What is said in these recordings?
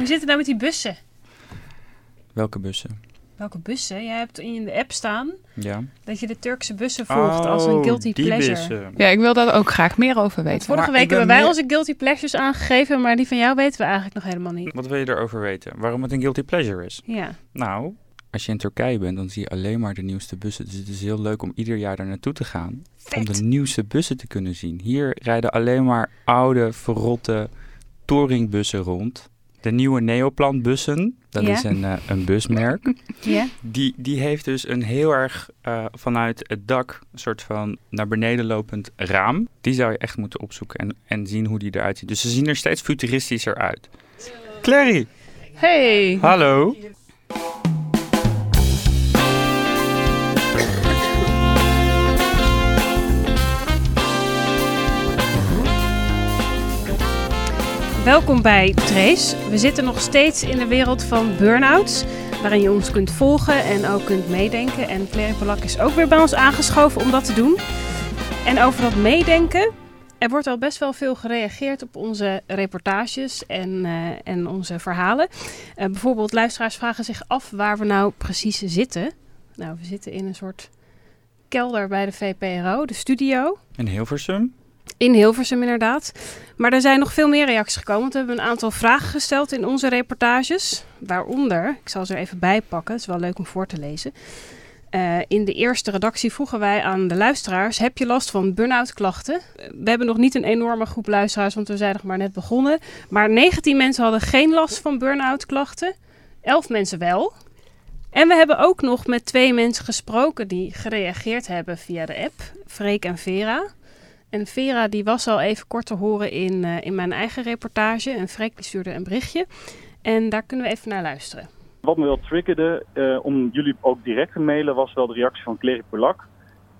Hoe zit het nou met die bussen? Welke bussen? Welke bussen? Jij hebt in de app staan Ja. dat je de Turkse bussen volgt als een Oh, guilty die pleasure. bussen. Ja, ik wil daar ook graag meer over weten. Vorige Maar week hebben wij meer- onze guilty pleasures aangegeven, maar die van jou weten we eigenlijk nog helemaal niet. Wat wil je erover weten? Waarom het een guilty pleasure is? Ja. Nou, als je in Turkije bent, dan zie je alleen maar de nieuwste bussen. Dus het is heel leuk om ieder jaar daar naartoe te gaan. Om de nieuwste bussen te kunnen zien. Hier rijden alleen maar oude, verrotte touringbussen rond. De nieuwe Neoplan bussen, dat Ja. is een, eh, een busmerk. Ja? Die, die heeft dus een heel erg eh, vanuit het dak een soort van naar beneden lopend raam. Die zou je echt moeten opzoeken en, en zien hoe die eruit ziet. Dus ze zien er steeds futuristischer uit. Clary, Hey! hallo. Welkom bij Trace. We zitten nog steeds in de wereld van burn-outs, waarin je ons kunt volgen en ook kunt meedenken. En Claire Polak is ook weer bij ons aangeschoven om dat te doen. En over dat meedenken, er wordt al best wel veel gereageerd op onze reportages en, eh, en onze verhalen. Eh, bijvoorbeeld luisteraars vragen zich af waar we nou precies zitten. Nou, we zitten in een soort kelder bij de VPRO, de studio. In Hilversum. In Hilversum inderdaad. Maar er zijn nog veel meer reacties gekomen. We hebben een aantal vragen gesteld in onze reportages. Waaronder, ik zal ze er even bij pakken. Het is wel leuk om voor te lezen. Eh, in de eerste redactie vroegen wij aan de luisteraars: heb je last van burn-out klachten? We hebben nog niet een enorme groep luisteraars, want we zijn nog maar net begonnen. Maar 19 mensen hadden geen last van burn-out klachten. 11 mensen wel. En we hebben ook nog met twee mensen gesproken die gereageerd hebben via de app, Freek en Vera. En Vera die was al even kort te horen in, eh, in mijn eigen reportage. En Freek die stuurde een berichtje. En daar kunnen we even naar luisteren. Wat me wel triggerde eh, om jullie ook direct te mailen was wel de reactie van Clary Polak.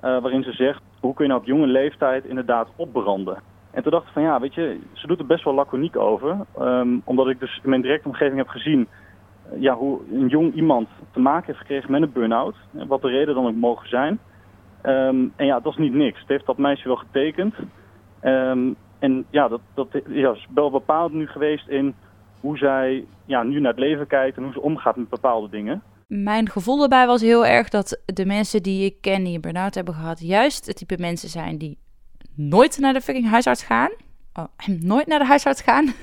eh, waarin ze zegt, hoe kun je nou op jonge leeftijd inderdaad opbranden? En toen dacht ik van ja, weet je, ze doet er best wel laconiek over. ehm, omdat ik dus in mijn directe omgeving heb gezien ja, hoe een jong iemand te maken heeft gekregen met een burn-out. Wat de reden dan ook mogen zijn. Ehm, en ja, dat is niet niks. Het heeft dat meisje wel getekend. Ehm, en ja, dat, dat ja, is wel bepaald nu geweest in hoe zij ja, nu naar het leven kijkt en hoe ze omgaat met bepaalde dingen. Mijn gevoel daarbij was heel erg dat de mensen die ik ken die een burn-out hebben gehad, juist het type mensen zijn die nooit naar de fucking huisarts gaan. Oh, nooit naar de huisarts gaan.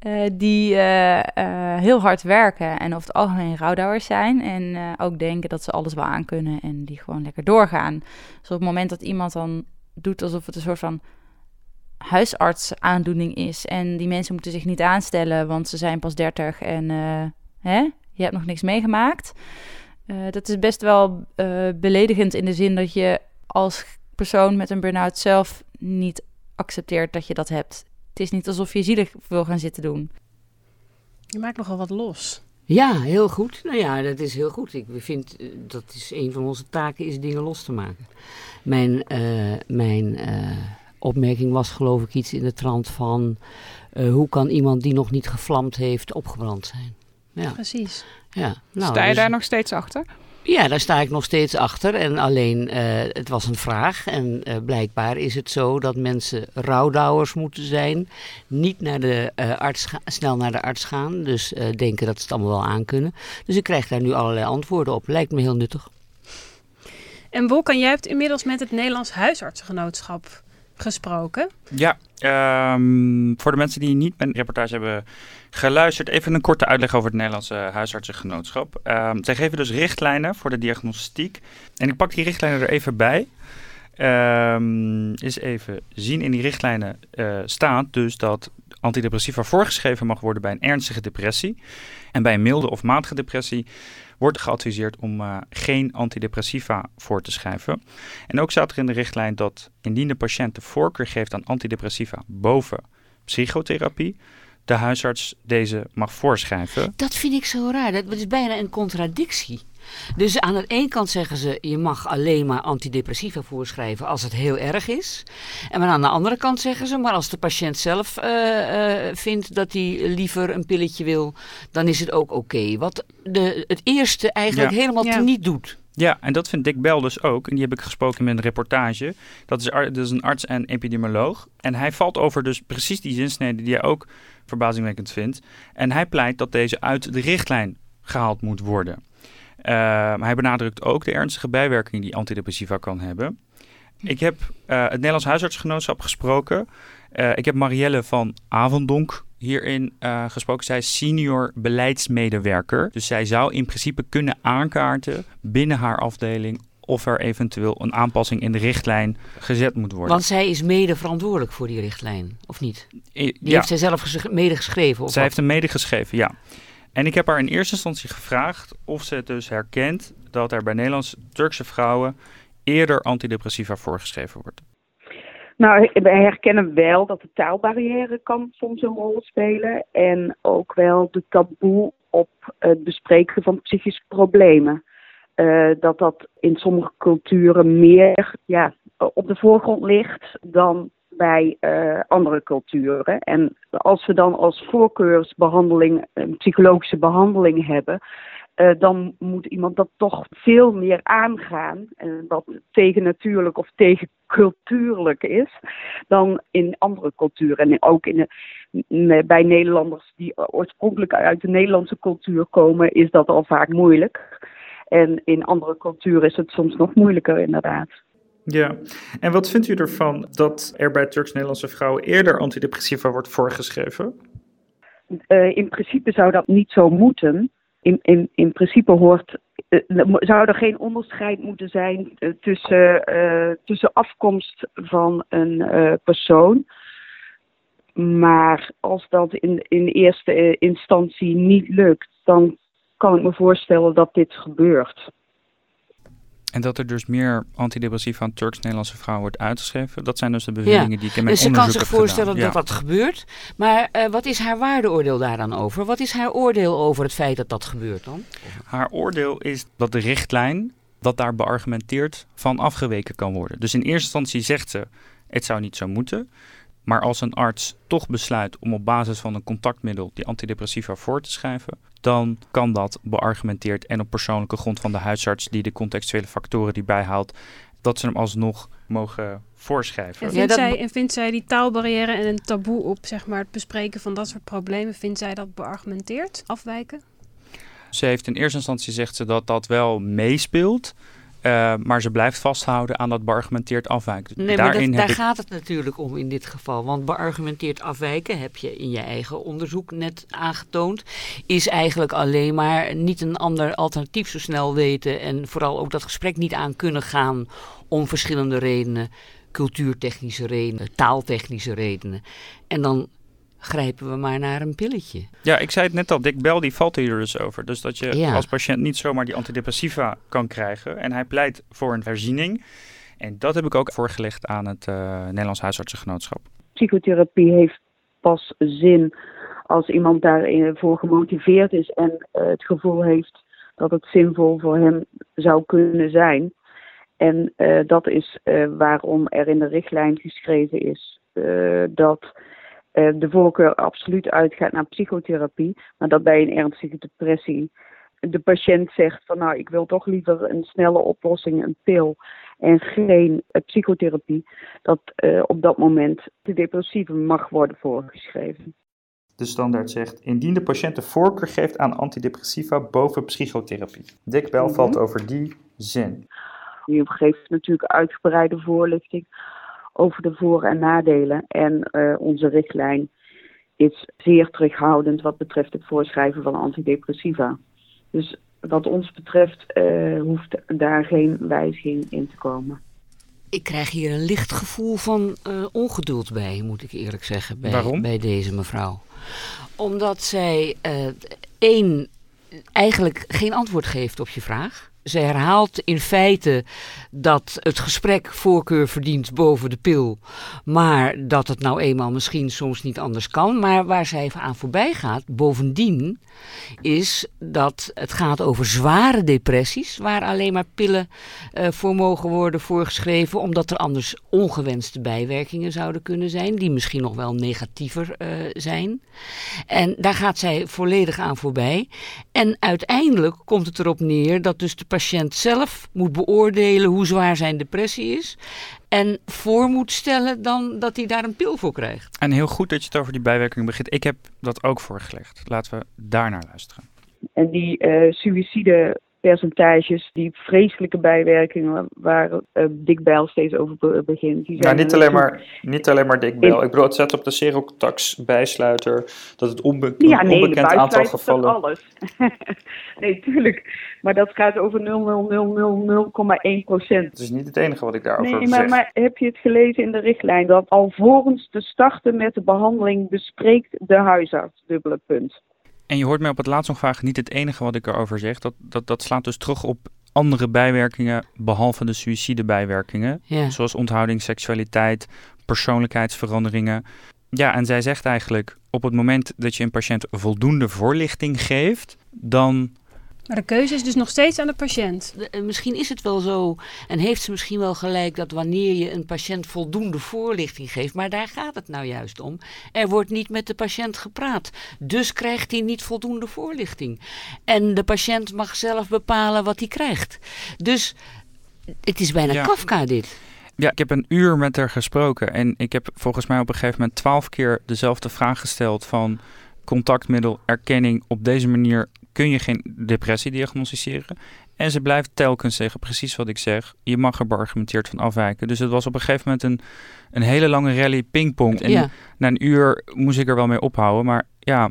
Eh, die eh, eh, heel hard werken en over het algemeen rouwdouwers zijn. En ook denken dat ze alles wel aan kunnen en die gewoon lekker doorgaan. Dus op het moment dat iemand dan doet alsof het een soort van huisartsaandoening is. En die mensen moeten zich niet aanstellen, want ze zijn pas 30 en hè, je hebt nog niks meegemaakt. Dat is best wel beledigend in de zin dat je als persoon met een burn-out zelf niet accepteert dat je dat hebt. Het is niet alsof je zielig wil gaan zitten doen. Je maakt nogal wat los. Ja, heel goed. Nou ja, dat is heel goed. Ik vind eh, dat is een van onze taken is dingen los te maken. Mijn, eh, mijn eh, opmerking was geloof ik iets in de trant van eh, hoe kan iemand die nog niet gevlamd heeft opgebrand zijn? Ja, Precies. ja. Nou, Sta je dus- daar nog steeds achter? Ja, daar sta ik nog steeds achter. En alleen, eh, het was een vraag. En eh, blijkbaar is het zo dat mensen rouwdouwers moeten zijn. Niet naar de, eh, arts snel naar de arts gaan. Dus denken dat ze het allemaal wel aankunnen. Dus ik krijg daar nu allerlei antwoorden op. Lijkt me heel nuttig. En Wolkan, jij hebt inmiddels met het Nederlands Huisartsgenootschap gesproken. Ja, ehm, voor de mensen die niet mijn reportage hebben geluisterd, even een korte uitleg over het Nederlandse huisartsengenootschap. Ehm zij geven dus richtlijnen voor de diagnostiek. En ik pak die richtlijnen er even bij. Ehm eens even zien. In die richtlijnen eh, staat dus dat antidepressiva voorgeschreven mag worden bij een ernstige depressie. En bij een milde of matige depressie wordt geadviseerd om eh, geen antidepressiva voor te schrijven. En ook staat er in de richtlijn dat indien de patiënt de voorkeur geeft aan antidepressiva boven psychotherapie, de huisarts deze mag voorschrijven. Dat vind ik zo raar. Dat is bijna een contradictie. Dus aan de ene kant zeggen ze, je mag alleen maar antidepressiva voorschrijven als het heel erg is. En maar aan de andere kant zeggen ze, maar als de patiënt zelf eh, eh, vindt dat hij liever een pilletje wil, dan is het ook oké. Wat de, het eerste eigenlijk Ja. helemaal Ja. niet doet. Ja, en dat vindt Dick Bel dus ook. En die heb ik gesproken in mijn reportage. Dat is, ar- dat is een arts en epidemioloog. En hij valt over dus precies die zinsnede die jij ook verbazingwekkend vind. En hij pleit dat deze uit de richtlijn gehaald moet worden. Uh, hij benadrukt ook de ernstige bijwerking die antidepressiva kan hebben. Ik heb uh, het Nederlands Huisartsgenootschap gesproken. Uh, ik heb Marielle van Avondonk hierin uh, gesproken. Zij is senior beleidsmedewerker. Dus zij zou in principe kunnen aankaarten binnen haar afdeling of er eventueel een aanpassing in de richtlijn gezet moet worden. Want zij is mede verantwoordelijk voor die richtlijn, of niet? Die ja. heeft zij zelf mede geschreven? Of zij wat? heeft hem mede geschreven, ja. En ik heb haar in eerste instantie gevraagd of ze het dus herkent dat er bij Nederlands Turkse vrouwen eerder antidepressiva voorgeschreven wordt. Nou, wij herkennen wel dat de taalbarrière kan soms een rol spelen. En ook wel de taboe op het bespreken van psychische problemen. Uh, dat dat in sommige culturen meer ja, op de voorgrond ligt dan bij uh, andere culturen. En als we dan als voorkeursbehandeling een psychologische behandeling hebben, uh, dan moet iemand dat toch veel meer aangaan. En wat tegennatuurlijk of tegencultuurlijk is, dan in andere culturen. En ook in de, bij Nederlanders die oorspronkelijk uit de Nederlandse cultuur komen, is dat al vaak moeilijk. En in andere culturen is het soms nog moeilijker, inderdaad. Ja, en wat vindt u ervan dat er bij Turks-Nederlandse vrouwen eerder antidepressiva wordt voorgeschreven? Uh, in principe zou dat niet zo moeten. In, in, in principe hoort, uh, zou er geen onderscheid moeten zijn uh, tussen, tussen afkomst van een persoon. Maar als dat in, in eerste instantie niet lukt, dan kan ik me voorstellen dat dit gebeurt. En dat er dus meer antidepressiva aan Turks-Nederlandse vrouwen wordt uitgeschreven. Dat zijn dus de bevindingen ja. die ik in mijn dus onderzoek ze kan zich heb voorstellen gedaan. dat dat gebeurt. Maar uh, wat is haar waardeoordeel daar dan over? Wat is haar oordeel over het feit dat dat gebeurt dan? Haar oordeel is dat de richtlijn, dat daar beargumenteerd van afgeweken kan worden. Dus in eerste instantie zegt ze, het zou niet zo moeten. Maar als een arts toch besluit om op basis van een contactmiddel die antidepressiva voor te schrijven, dan kan dat beargumenteerd en op persoonlijke grond van de huisarts die de contextuele factoren die bijhaalt, dat ze hem alsnog mogen voorschrijven. En vindt, ja, zij, en vindt zij die taalbarrière en een taboe op zeg maar, het bespreken van dat soort problemen, vindt zij dat beargumenteerd, afwijken? Ze heeft in eerste instantie zegt ze dat dat wel meespeelt. Uh, maar ze blijft vasthouden aan dat beargumenteerd afwijken. Nee, maar dat, daar ik... gaat het natuurlijk om in dit geval. Want beargumenteerd afwijken, heb je in je eigen onderzoek net aangetoond, is eigenlijk alleen maar niet een ander alternatief zo snel weten. En vooral ook dat gesprek niet aan kunnen gaan om verschillende redenen. Cultuurtechnische redenen, taaltechnische redenen. En dan grijpen we maar naar een pilletje. Ja, ik zei het net al, Dick Bell die valt hier dus over. Dus dat je Ja. als patiënt niet zomaar die antidepressiva kan krijgen. En hij pleit voor een herziening. En dat heb ik ook voorgelegd aan het eh, Nederlands Huisartsengenootschap. Psychotherapie heeft pas zin als iemand daarvoor gemotiveerd is en uh, het gevoel heeft dat het zinvol voor hem zou kunnen zijn. En uh, dat is uh, waarom er in de richtlijn geschreven is dat de voorkeur absoluut uitgaat naar psychotherapie, maar dat bij een ernstige depressie de patiënt zegt van nou ik wil toch liever een snelle oplossing, een pil en geen uh, psychotherapie, dat uh, op dat moment de depressieve mag worden voorgeschreven. De standaard zegt, indien de patiënt de voorkeur geeft aan antidepressiva boven psychotherapie. Dick Bell mm -hmm. valt over die zin. U geeft natuurlijk uitgebreide voorlichting over de voor- en nadelen. En uh, onze richtlijn is zeer terughoudend wat betreft het voorschrijven van antidepressiva. Dus wat ons betreft uh, hoeft daar geen wijziging in te komen. Ik krijg hier een licht gevoel van uh, ongeduld bij, moet ik eerlijk zeggen, bij, Waarom? bij deze mevrouw. Omdat zij uh, één eigenlijk geen antwoord geeft op je vraag. Ze herhaalt in feite dat het gesprek voorkeur verdient boven de pil. Maar dat het nou eenmaal misschien soms niet anders kan. Maar waar zij aan voorbij gaat, bovendien, is dat het gaat over zware depressies. Waar alleen maar pillen uh, voor mogen worden voorgeschreven. Omdat er anders ongewenste bijwerkingen zouden kunnen zijn. Die misschien nog wel negatiever uh, zijn. En daar gaat zij volledig aan voorbij. En uiteindelijk komt het erop neer dat dus de patiënt zelf moet beoordelen hoe zwaar zijn depressie is. En voor moet stellen dan dat hij daar een pil voor krijgt. En heel goed dat je het over die bijwerking begint. Ik heb dat ook voorgelegd. Laten we daar naar luisteren. En die eh suïcidepercentages, die vreselijke bijwerkingen waar eh Dick Bijl steeds over be- begint. Die Nou, niet alleen, maar, niet alleen maar Dick. Ik bedoel, het zet op de serotax bijsluiter dat het onbe Ja, nee, de onbekend aantal gevallen... alles. nee, tuurlijk. Maar dat gaat over 0,000,0,1 procent. Het is niet het enige wat ik daarover Nee, zeg. maar, maar heb je het gelezen in de richtlijn dat alvorens te starten met de behandeling bespreekt de huisarts, dubbele punt. En je hoort mij op het laatst nog vragen, niet het enige wat ik erover zeg. Dat, dat, dat slaat dus terug op andere bijwerkingen, behalve de suïcidebijwerkingen. Ja. Zoals onthouding, seksualiteit, persoonlijkheidsveranderingen. Ja, en zij zegt eigenlijk, op het moment dat je een patiënt voldoende voorlichting geeft, dan... Maar de keuze is dus nog steeds aan de patiënt. Misschien is het wel zo en heeft ze misschien wel gelijk dat wanneer je een patiënt voldoende voorlichting geeft, maar daar gaat het nou juist om. Er wordt niet met de patiënt gepraat, dus krijgt hij niet voldoende voorlichting. En de patiënt mag zelf bepalen wat hij krijgt. Dus het is bijna Ja. Kafka dit. Ja, ik heb een uur met haar gesproken en ik heb volgens mij op een gegeven moment twaalf keer dezelfde vraag gesteld van contactmiddel, erkenning, op deze manier kun je geen depressie diagnosticeren. En ze blijft telkens zeggen precies wat ik zeg. Je mag er beargumenteerd van afwijken. Dus het was op een gegeven moment een, een hele lange rally pingpong. En Ja. na een uur moest ik er wel mee ophouden. Maar ja,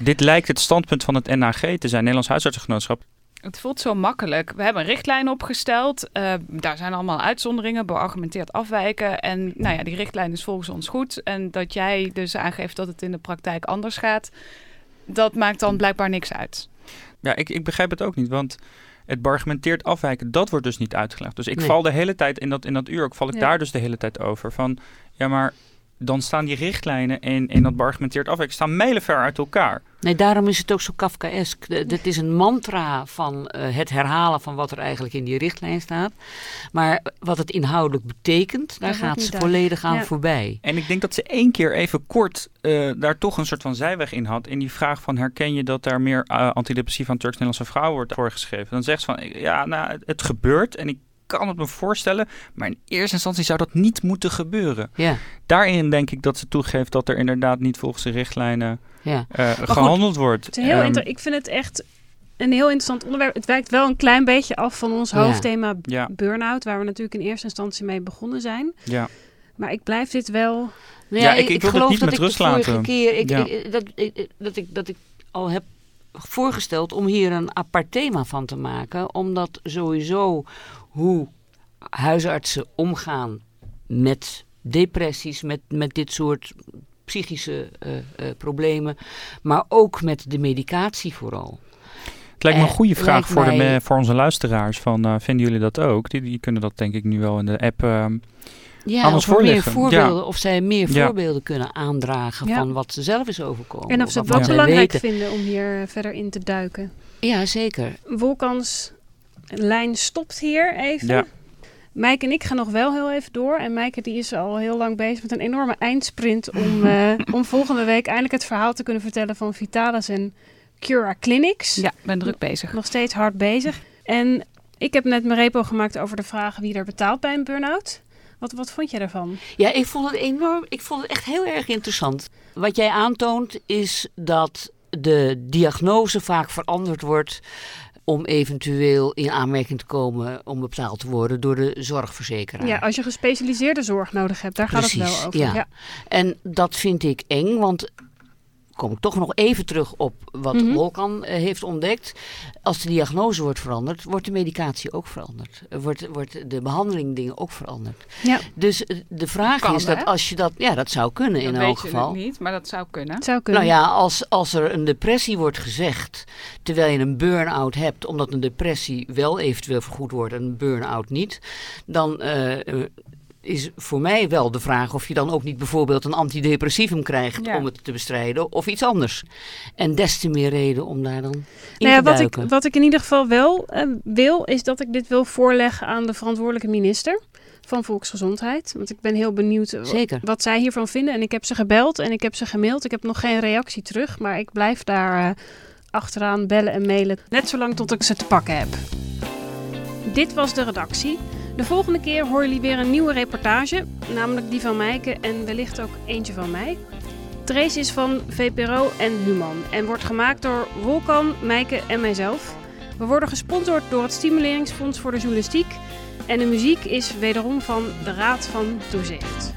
dit lijkt het standpunt van het NAG te zijn, Nederlands Huisartsengenootschap. Het voelt zo makkelijk. We hebben een richtlijn opgesteld. Eh, daar zijn allemaal uitzonderingen, beargumenteerd afwijken. En nou ja, die richtlijn is volgens ons goed. En dat jij dus aangeeft dat het in de praktijk anders gaat, dat maakt dan blijkbaar niks uit. Ja, ik, ik begrijp het ook niet, want het beargumenteerd afwijken, dat wordt dus niet uitgelegd. Dus ik Nee. val de hele tijd in dat, in dat uur, ook val ik Ja. daar dus de hele tijd over. Van, ja, maar dan staan die richtlijnen en, en dat beargumenteerd afwijken staan mijlenver uit elkaar. Nee, daarom is het ook zo Kafkaesk. Dit is een mantra van eh, het herhalen van wat er eigenlijk in die richtlijn staat. Maar wat het inhoudelijk betekent, daar Dat gaat ze volledig aan Ja. voorbij. En ik denk dat ze één keer even kort eh, daar toch een soort van zijweg in had. In die vraag van herken je dat daar meer uh, antidepressief aan Turks-Nederlandse vrouwen wordt voorgeschreven. Dan zegt ze van ja, nou, het, het gebeurt en ik kan het me voorstellen. Maar in eerste instantie zou dat niet moeten gebeuren. Ja, Daarin denk ik dat ze toegeeft dat er inderdaad niet volgens de richtlijnen ja. eh, goed, gehandeld wordt. Het is heel inter- ik vind het echt een heel interessant onderwerp. Het wijkt wel een klein beetje af van ons Ja. hoofdthema ja, burn-out, waar we natuurlijk in eerste instantie mee begonnen zijn. ja. Maar ik blijf dit wel. Nou Ja, ik- ik wil het geloof niet dat met ik rust de vorige laten. keer ik, Ja. ik- dat, ik, dat, ik, dat ik al heb voorgesteld om hier een apart thema van te maken. Omdat sowieso hoe huisartsen omgaan met depressies, met, met dit soort psychische eh, eh, problemen, maar ook met de medicatie vooral. Het lijkt me een Eh, goede vraag voor, de, mij- voor onze luisteraars. Van, vinden jullie dat ook? Die, die kunnen dat denk ik nu wel in de app. Ja, Aan ons of, er meer voorbeelden, of zij meer Ja. voorbeelden kunnen aandragen Ja. van wat ze zelf is overkomen. En of ze het wel belangrijk weten. vinden om hier verder in te duiken. Ja, zeker. Wolkans lijn stopt hier even. Ja. Mike en ik gaan nog wel heel even door. En Maaike die is al heel lang bezig met een enorme eindsprint om, eh, om volgende week eindelijk het verhaal te kunnen vertellen van Vitalis en Cura Clinics. Ja, ik ben druk bezig. Nog steeds hard bezig. En ik heb net mijn repo gemaakt over de vraag wie er betaalt bij een burn-out. Wat, wat vond je daarvan? Ja, ik vond het enorm. Ik vond het echt heel erg interessant. Wat jij aantoont is dat de diagnose vaak veranderd wordt om eventueel in aanmerking te komen om betaald te worden door de zorgverzekeraar. Ja, als je gespecialiseerde zorg nodig hebt, daar gaat het wel over. ja. Ja. En dat vind ik eng, want kom ik toch nog even terug op wat Mhm. Wolkan eh, heeft ontdekt. Als de diagnose wordt veranderd, wordt de medicatie ook veranderd. Er Wordt, wordt de behandeling dingen ook veranderd. Ja. Dus eh, de vraag Kan, is dat hè? als je dat, ja, dat zou kunnen in dat elk weet je geval. nog niet, maar dat zou kunnen. Het zou kunnen. Nou ja, als, als er een depressie wordt gezegd terwijl je een burn-out hebt, omdat een depressie wel eventueel vergoed wordt en een burn-out niet, dan eh, is voor mij wel de vraag of je dan ook niet bijvoorbeeld een antidepressivum krijgt Ja. om het te bestrijden of iets anders. En des te meer reden om daar dan in Nou ja, te wat, ik, wat ik in ieder geval wel eh, wil, is dat ik dit wil voorleggen aan de verantwoordelijke minister van Volksgezondheid. Want ik ben heel benieuwd eh, Zeker. wat zij hiervan vinden. En ik heb ze gebeld en ik heb ze gemaild. Ik heb nog geen reactie terug, maar ik blijf daar eh, achteraan bellen en mailen. Net zolang tot ik ze te pakken heb. Dit was de redactie. De volgende keer horen jullie weer een nieuwe reportage, namelijk die van Mijke en wellicht ook eentje van mij. Trace is van VPRO en Human en wordt gemaakt door Wolkan, Mijke en mijzelf. We worden gesponsord door het Stimuleringsfonds voor de Journalistiek en de muziek is wederom van de Raad van Toezicht.